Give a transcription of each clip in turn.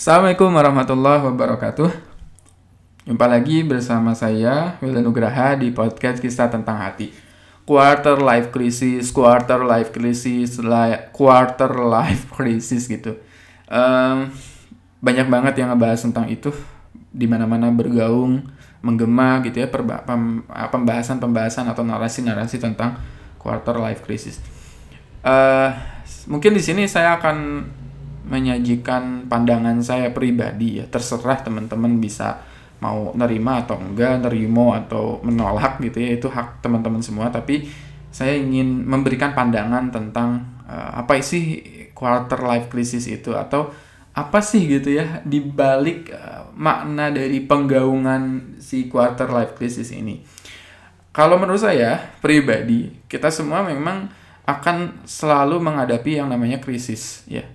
Assalamualaikum warahmatullahi wabarakatuh. Jumpa lagi bersama saya Wildan Nugraha di podcast kisah tentang hati. Quarter life crisis, quarter life crisis, li- quarter life crisis gitu. Em, banyak banget yang ngebahas tentang itu di mana-mana bergaung, menggema gitu ya pem- pembahasan-pembahasan atau narasi-narasi tentang quarter life crisis. Eh, mungkin di sini saya akan menyajikan pandangan saya pribadi ya. Terserah teman-teman bisa mau nerima atau enggak nerimo atau menolak gitu ya. Itu hak teman-teman semua. Tapi saya ingin memberikan pandangan tentang eh, apa sih quarter life crisis itu? Atau apa sih gitu ya di balik eh, makna dari penggaungan si quarter life crisis ini. Kalau menurut saya pribadi kita semua memang akan selalu menghadapi yang namanya krisis ya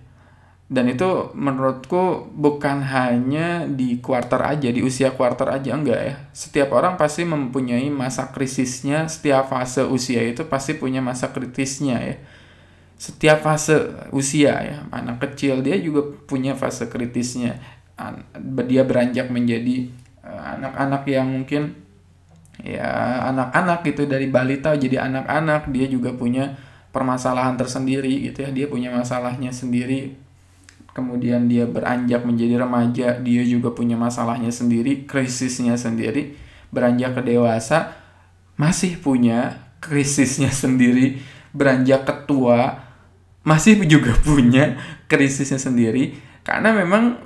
dan itu menurutku bukan hanya di kuarter aja, di usia kuarter aja enggak ya. Setiap orang pasti mempunyai masa krisisnya, setiap fase usia itu pasti punya masa kritisnya ya. Setiap fase usia ya, anak kecil dia juga punya fase kritisnya. Dia beranjak menjadi eh, anak-anak yang mungkin ya anak-anak gitu dari balita jadi anak-anak, dia juga punya permasalahan tersendiri gitu ya. Dia punya masalahnya sendiri kemudian dia beranjak menjadi remaja, dia juga punya masalahnya sendiri, krisisnya sendiri, beranjak ke dewasa, masih punya krisisnya sendiri, beranjak ke tua, masih juga punya krisisnya sendiri, karena memang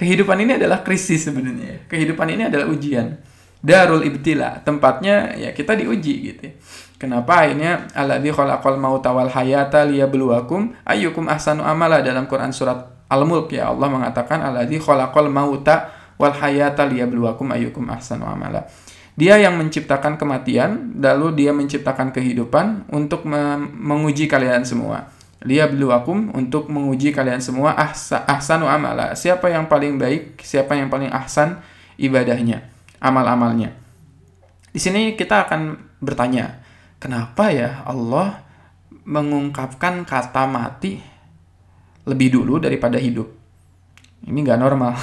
kehidupan ini adalah krisis sebenarnya. Kehidupan ini adalah ujian. Darul ibtila, tempatnya ya kita diuji gitu. Kenapa akhirnya alladzi khalaqal mauta wal hayata liyabluwakum ayyukum ahsanu amala dalam Quran surat Al-Mulk ya Allah mengatakan alladzi khalaqal mauta wal hayata liyabluwakum ayyukum ahsanu amala. Dia yang menciptakan kematian, lalu dia menciptakan kehidupan untuk me- menguji kalian semua. Liyabluwakum untuk menguji kalian semua ahsa, ahsanu amala. Siapa yang paling baik, siapa yang paling ahsan ibadahnya, amal-amalnya. Di sini kita akan bertanya, kenapa ya Allah mengungkapkan kata mati lebih dulu daripada hidup. Ini nggak normal.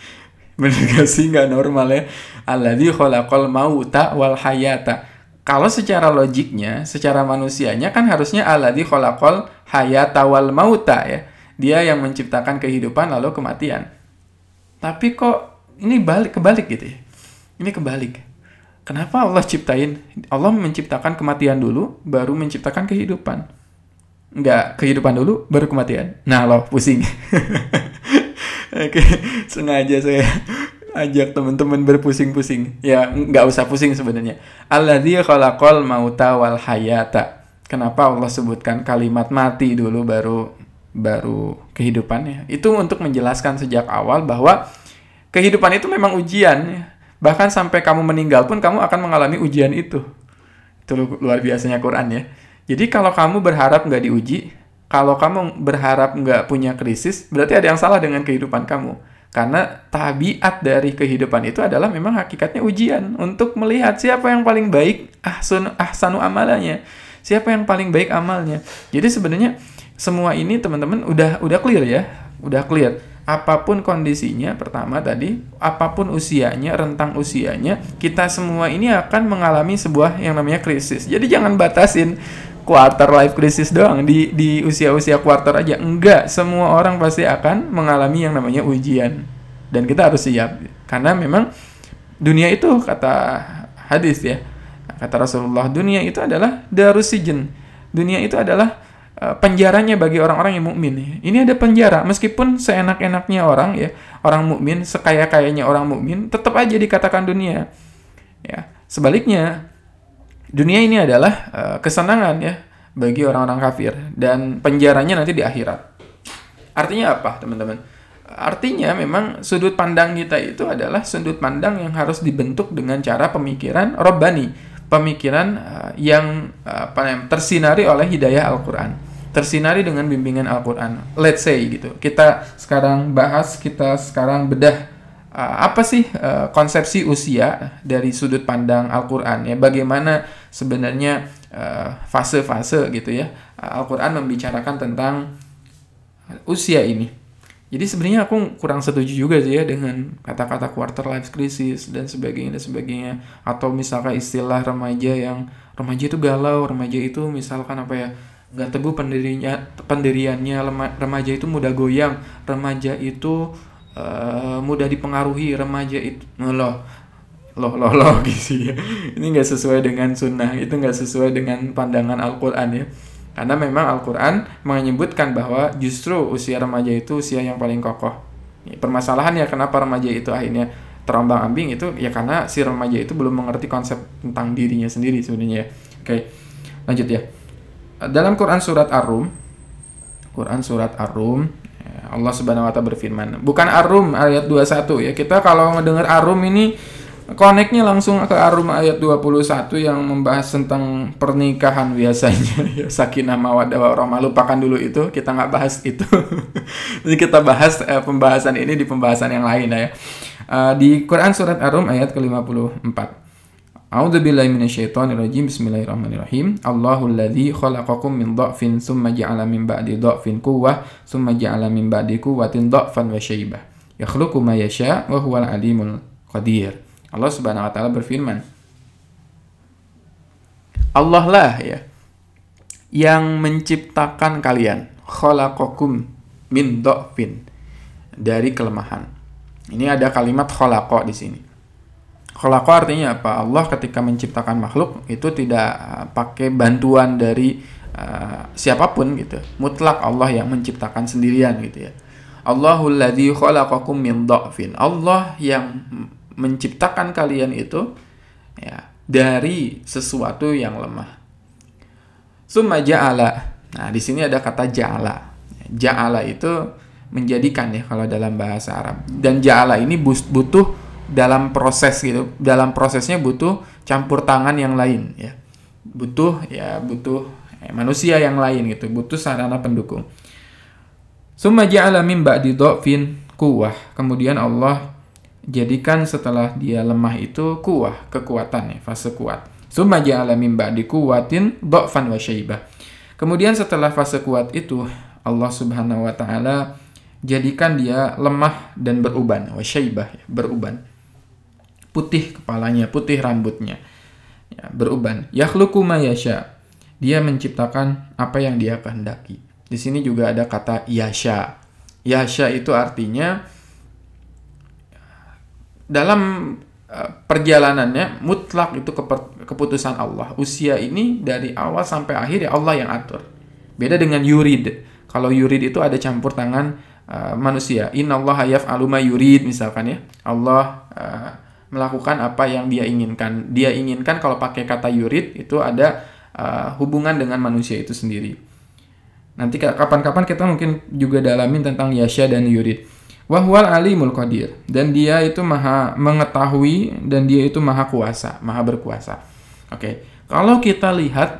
Bener gak sih nggak normal ya? Alladzi khalaqal mauta wal hayata. Kalau secara logiknya, secara manusianya kan harusnya alladzi khalaqal hayata wal mauta ya. Dia yang menciptakan kehidupan lalu kematian. Tapi kok ini balik kebalik gitu ya. Ini kebalik. Kenapa Allah ciptain? Allah menciptakan kematian dulu, baru menciptakan kehidupan nggak kehidupan dulu baru kematian. Nah loh pusing. Oke, sengaja saya ajak teman-teman berpusing-pusing. Ya nggak usah pusing sebenarnya. Alladzi khalaqal mauta wal hayata. Kenapa Allah sebutkan kalimat mati dulu baru baru kehidupannya? Itu untuk menjelaskan sejak awal bahwa kehidupan itu memang ujian. ya. Bahkan sampai kamu meninggal pun kamu akan mengalami ujian itu. Itu lu- luar biasanya Quran ya. Jadi kalau kamu berharap nggak diuji, kalau kamu berharap nggak punya krisis, berarti ada yang salah dengan kehidupan kamu. Karena tabiat dari kehidupan itu adalah memang hakikatnya ujian untuk melihat siapa yang paling baik ahsun ahsanu amalanya, siapa yang paling baik amalnya. Jadi sebenarnya semua ini teman-teman udah udah clear ya, udah clear. Apa pun kondisinya, pertama tadi, apa pun usianya, rentang usianya, kita semua ini akan mengalami sebuah yang namanya krisis. Jadi jangan batasin quarter life crisis doang di di usia-usia quarter aja. Enggak, semua orang pasti akan mengalami yang namanya ujian. Dan kita harus siap. Karena memang dunia itu kata hadis ya. Kata Rasulullah, dunia itu adalah darusijen. Dunia itu adalah uh, penjaranya bagi orang-orang yang mukmin. Ini ada penjara meskipun seenak-enaknya orang ya, orang mukmin, sekaya-kayanya orang mukmin, tetap aja dikatakan dunia. Ya, sebaliknya dunia ini adalah uh, kesenangan ya bagi orang-orang kafir dan penjaranya nanti di akhirat. Artinya apa, teman-teman? Artinya memang sudut pandang kita itu adalah sudut pandang yang harus dibentuk dengan cara pemikiran robbani, pemikiran uh, yang uh, apa namanya, tersinari oleh hidayah Al-Qur'an, tersinari dengan bimbingan Al-Qur'an. Let's say gitu. Kita sekarang bahas, kita sekarang bedah Uh, apa sih uh, konsepsi usia dari sudut pandang Al-Qur'an? Ya bagaimana sebenarnya uh, fase-fase gitu ya Al-Qur'an membicarakan tentang usia ini. Jadi sebenarnya aku kurang setuju juga sih ya dengan kata-kata quarter life crisis dan sebagainya dan sebagainya. Atau misalkan istilah remaja yang remaja itu galau, remaja itu misalkan apa ya nggak teguh pendirinya pendiriannya remaja itu mudah goyang, remaja itu uh, mudah dipengaruhi, remaja itu loh loh loh loh gitu ya. Ini nggak sesuai dengan sunnah, itu nggak sesuai dengan pandangan Al-Quran ya karena memang Al-Quran menyebutkan bahwa justru usia remaja itu usia yang paling kokoh. Permasalahannya kenapa remaja itu akhirnya terombang ambing itu ya karena si remaja itu belum mengerti konsep tentang dirinya sendiri sebenarnya. Oke, lanjut ya. Dalam Quran surat Ar-Rum, Quran surat Ar-Rum, ya, Allah Subhanahu wa taala berfirman, bukan Ar-Rum ayat 21 ya. Kita kalau ngedengar Ar-Rum ini Koneknya langsung ke Arum ayat 21 yang membahas tentang pernikahan biasanya. Ya, sakinah mawaddah warahmah. Lupakan dulu itu, kita nggak bahas itu. Jadi kita bahas eh, pembahasan ini di pembahasan yang lain ya. Uh, di Quran surat Arum ayat ke-54. A'udzu billahi minasyaitonir rajim. Bismillahirrahmanirrahim. Allahul ladzi khalaqakum min dha'fin tsumma ja'ala min ba'di dha'fin quwwah tsumma ja'ala min ba'di quwwatin dha'fan wa syaibah. Yakhluqu ma yasha' wa huwal alimul qadir. Allah Subhanahu wa taala berfirman, Allah lah ya yang menciptakan kalian khalaqakum min dhafin dari kelemahan. Ini ada kalimat khalaqa di sini. Khalaqa artinya apa? Allah ketika menciptakan makhluk itu tidak uh, pakai bantuan dari uh, siapa pun gitu. Mutlak Allah yang menciptakan sendirian gitu ya. Allahul ladzi khalaqakum min dhafin. Allah yang menciptakan kalian itu ya dari sesuatu yang lemah. Summa ja'ala. Nah, di sini ada kata ja'ala. Ja'ala itu menjadikan ya kalau dalam bahasa Arab. Dan ja'ala ini butuh dalam proses gitu. Dalam prosesnya butuh campur tangan yang lain ya. Butuh ya butuh ya, manusia yang lain gitu, butuh sarana pendukung. Summa ja'ala min ba'di dhafin kuwah. Kemudian Allah jadikan setelah dia lemah itu kuah, kekuatan ya, fase kuat. Summa ja'ala min ba'di quwwatin dha'fan wa syaibah. Kemudian setelah fase kuat itu Allah Subhanahu wa taala jadikan dia lemah dan beruban, wa syaibah, ya, beruban. Putih kepalanya, putih rambutnya. Ya, beruban. Yakhluqu yasha. Dia menciptakan apa yang dia kehendaki. Di sini juga ada kata yasha. Yasha itu artinya dalam uh, perjalanannya mutlak itu keputusan Allah. Usia ini dari awal sampai akhir ya Allah yang atur. Beda dengan yurid. Kalau yurid itu ada campur tangan uh, manusia. Inna Allah yaf'alu ma yurid misalkan ya. Allah uh, melakukan apa yang dia inginkan. Dia inginkan kalau pakai kata yurid itu ada uh, hubungan dengan manusia itu sendiri. Nanti kapan-kapan kita mungkin juga dalamin tentang yasya dan yurid. Wahwal alimul qadir dan dia itu maha mengetahui dan dia itu maha kuasa, maha berkuasa. Oke, okay. kalau kita lihat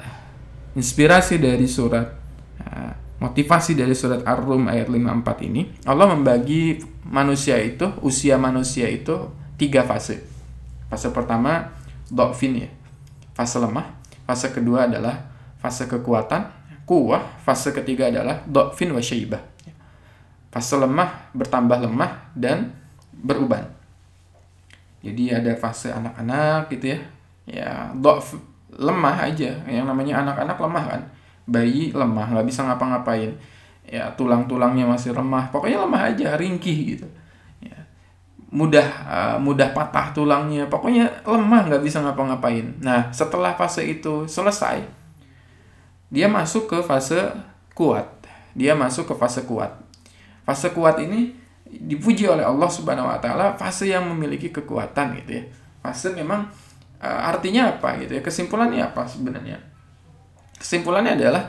inspirasi dari surat uh, motivasi dari surat Ar-Rum ayat 54 ini, Allah membagi manusia itu, usia manusia itu tiga fase. Fase pertama dokfin ya, fase lemah. Fase kedua adalah fase kekuatan, kuah. Fase ketiga adalah dokfin wa syaibah fase lemah bertambah lemah dan beruban. Jadi ada fase anak-anak gitu ya. Ya, dof lemah aja. Yang namanya anak-anak lemah kan. Bayi lemah, nggak bisa ngapa-ngapain. Ya, tulang-tulangnya masih lemah. Pokoknya lemah aja, ringkih gitu. Mudah uh, mudah patah tulangnya. Pokoknya lemah, nggak bisa ngapa-ngapain. Nah, setelah fase itu selesai, dia masuk ke fase kuat. Dia masuk ke fase kuat Fase kuat ini dipuji oleh Allah Subhanahu wa taala fase yang memiliki kekuatan gitu ya. Fase memang uh, artinya apa gitu ya? Kesimpulannya apa sebenarnya? Kesimpulannya adalah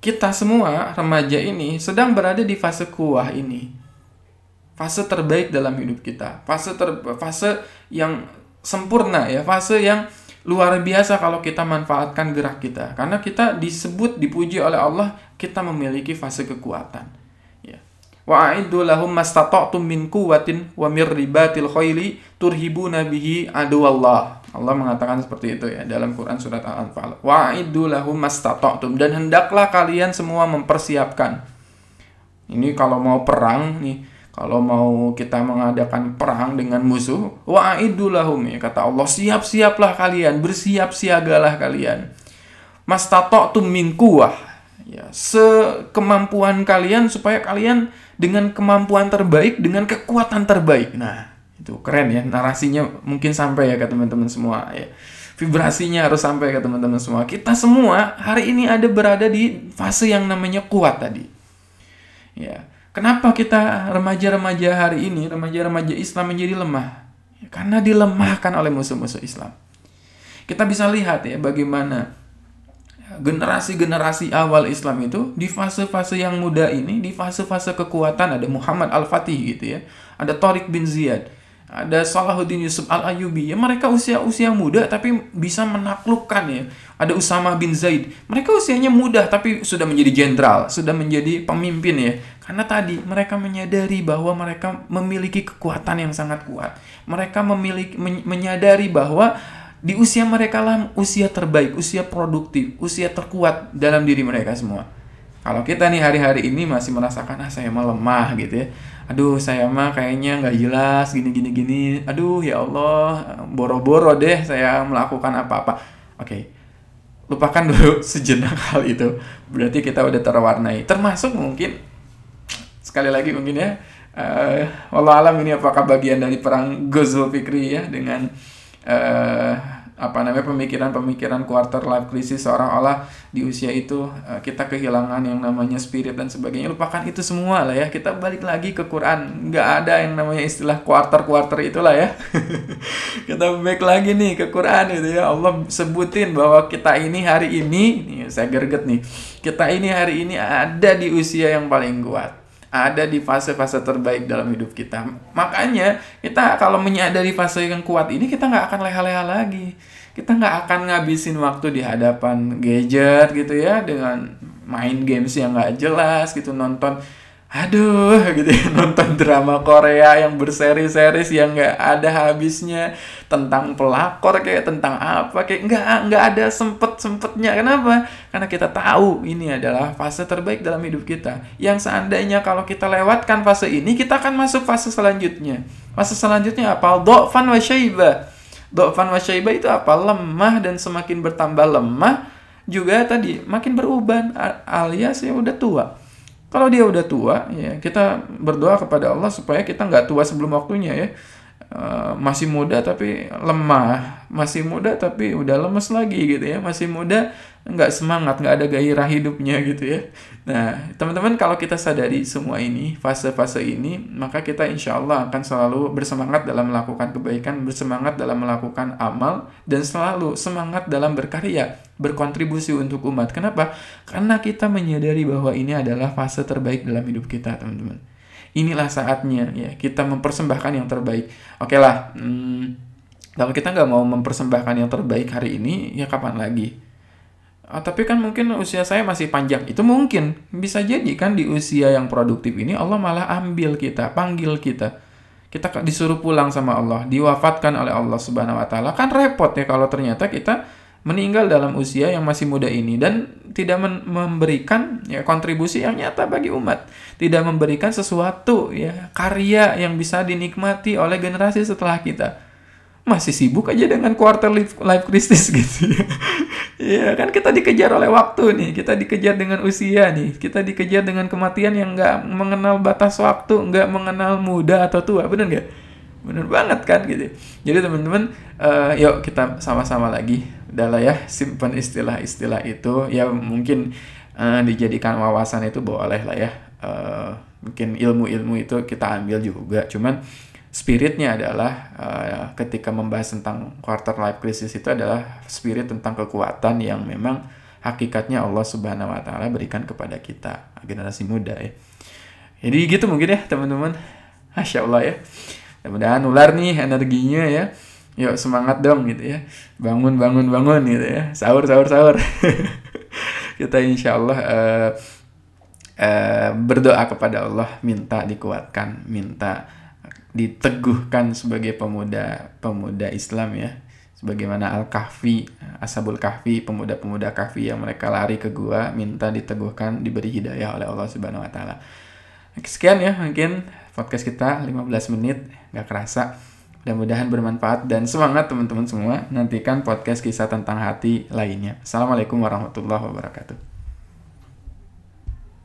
kita semua remaja ini sedang berada di fase kuah ini. Fase terbaik dalam hidup kita. Fase ter fase yang sempurna ya, fase yang luar biasa kalau kita manfaatkan gerak kita. Karena kita disebut dipuji oleh Allah, kita memiliki fase kekuatan wa a'iddu lahum mastata'tum min quwwatin wa mir ribatil khayli turhibuna bihi aduwallah. Allah mengatakan seperti itu ya dalam Quran surat Al-Anfal. Wa a'iddu lahum mastata'tum dan hendaklah kalian semua mempersiapkan. Ini kalau mau perang nih, Kalau mau kita mengadakan perang dengan musuh, wa'idulahum ya kata Allah, siap-siaplah kalian, bersiap siagalah kalian. Mastata'tum min kuwah. Ya, sekemampuan kalian supaya kalian dengan kemampuan terbaik, dengan kekuatan terbaik. Nah, itu keren ya narasinya mungkin sampai ya ke teman-teman semua ya vibrasinya harus sampai ke teman-teman semua kita semua hari ini ada berada di fase yang namanya kuat tadi ya kenapa kita remaja-remaja hari ini remaja-remaja Islam menjadi lemah? Karena dilemahkan oleh musuh-musuh Islam. Kita bisa lihat ya bagaimana generasi-generasi awal Islam itu di fase-fase yang muda ini, di fase-fase kekuatan ada Muhammad Al-Fatih gitu ya, ada Tariq bin Ziyad, ada Salahuddin Yusuf Al Ayubi ya mereka usia usia muda tapi bisa menaklukkan ya. Ada Usama bin Zaid. Mereka usianya muda tapi sudah menjadi jenderal sudah menjadi pemimpin ya. Karena tadi mereka menyadari bahwa mereka memiliki kekuatan yang sangat kuat. Mereka memiliki men menyadari bahwa di usia mereka lah usia terbaik usia produktif usia terkuat dalam diri mereka semua. Kalau kita nih hari-hari ini masih merasakan ah saya mah lemah gitu ya. Aduh saya mah kayaknya nggak jelas gini gini gini. Aduh ya Allah boro-boro deh saya melakukan apa-apa. Oke. Lupakan dulu sejenak hal itu. Berarti kita udah terwarnai. Termasuk mungkin sekali lagi mungkin ya. Uh, alam ini apakah bagian dari perang Gozo Fikri ya dengan uh, apa namanya pemikiran-pemikiran quarter life crisis seolah-olah di usia itu uh, kita kehilangan yang namanya spirit dan sebagainya. Lupakan itu semua lah ya. Kita balik lagi ke Quran. Nggak ada yang namanya istilah quarter quarter itulah ya. Kita balik lagi nih ke Quran itu ya. Allah sebutin bahwa kita ini hari ini nih saya gerget nih. Kita ini hari ini ada di usia yang paling kuat ada di fase-fase terbaik dalam hidup kita. Makanya kita kalau menyadari fase yang kuat ini kita nggak akan leha-leha lagi. Kita nggak akan ngabisin waktu di hadapan gadget gitu ya dengan main games yang nggak jelas gitu nonton aduh gitu ya nonton drama Korea yang berseri-seri yang nggak ada habisnya tentang pelakor kayak tentang apa kayak nggak nggak ada sempet sempetnya kenapa? Karena kita tahu ini adalah fase terbaik dalam hidup kita. Yang seandainya kalau kita lewatkan fase ini kita akan masuk fase selanjutnya. Fase selanjutnya apa? Dofan wa syaiba. Dofan wa syaiba itu apa? Lemah dan semakin bertambah lemah juga tadi makin beruban alias ya udah tua. Kalau dia udah tua, ya kita berdoa kepada Allah supaya kita nggak tua sebelum waktunya ya. Uh, masih muda tapi lemah, masih muda tapi udah lemes lagi gitu ya, masih muda nggak semangat, nggak ada gairah hidupnya gitu ya. Nah, teman-teman kalau kita sadari semua ini, fase-fase ini, maka kita insya Allah akan selalu bersemangat dalam melakukan kebaikan, bersemangat dalam melakukan amal, dan selalu semangat dalam berkarya, berkontribusi untuk umat. Kenapa? Karena kita menyadari bahwa ini adalah fase terbaik dalam hidup kita, teman-teman. Inilah saatnya ya kita mempersembahkan yang terbaik. Oke lah, hmm, kalau kita nggak mau mempersembahkan yang terbaik hari ini, ya kapan lagi? Ah, tapi kan mungkin usia saya masih panjang. Itu mungkin bisa jadi kan di usia yang produktif ini Allah malah ambil kita, panggil kita. Kita disuruh pulang sama Allah, diwafatkan oleh Allah Subhanahu wa taala. Kan repot ya kalau ternyata kita meninggal dalam usia yang masih muda ini dan tidak memberikan ya kontribusi yang nyata bagi umat, tidak memberikan sesuatu ya karya yang bisa dinikmati oleh generasi setelah kita. Masih sibuk aja dengan quarter life, crisis gitu. Ya. Iya kan kita dikejar oleh waktu nih, kita dikejar dengan usia nih, kita dikejar dengan kematian yang nggak mengenal batas waktu, nggak mengenal muda atau tua, bener nggak? Bener banget kan gitu. Jadi teman-teman, uh, yuk kita sama-sama lagi, udahlah ya simpan istilah-istilah itu, ya mungkin uh, dijadikan wawasan itu boleh lah ya. Uh, mungkin ilmu-ilmu itu kita ambil juga, cuman spiritnya adalah uh, ketika membahas tentang quarter life crisis itu adalah spirit tentang kekuatan yang memang hakikatnya Allah Subhanahu wa taala berikan kepada kita generasi muda ya. Jadi gitu mungkin ya teman-teman. Masya Allah ya. Mudah-mudahan ular nih energinya ya. Yuk semangat dong gitu ya. Bangun bangun bangun gitu ya. Sahur sahur sahur. kita insya Allah uh, uh, berdoa kepada Allah minta dikuatkan, minta diteguhkan sebagai pemuda pemuda Islam ya sebagaimana Al-Kahfi, Ashabul Kahfi, pemuda-pemuda Kahfi yang mereka lari ke gua minta diteguhkan, diberi hidayah oleh Allah Subhanahu wa taala. Sekian ya mungkin podcast kita 15 menit, gak kerasa. Mudah-mudahan bermanfaat dan semangat teman-teman semua. Nantikan podcast kisah tentang hati lainnya. Assalamualaikum warahmatullahi wabarakatuh.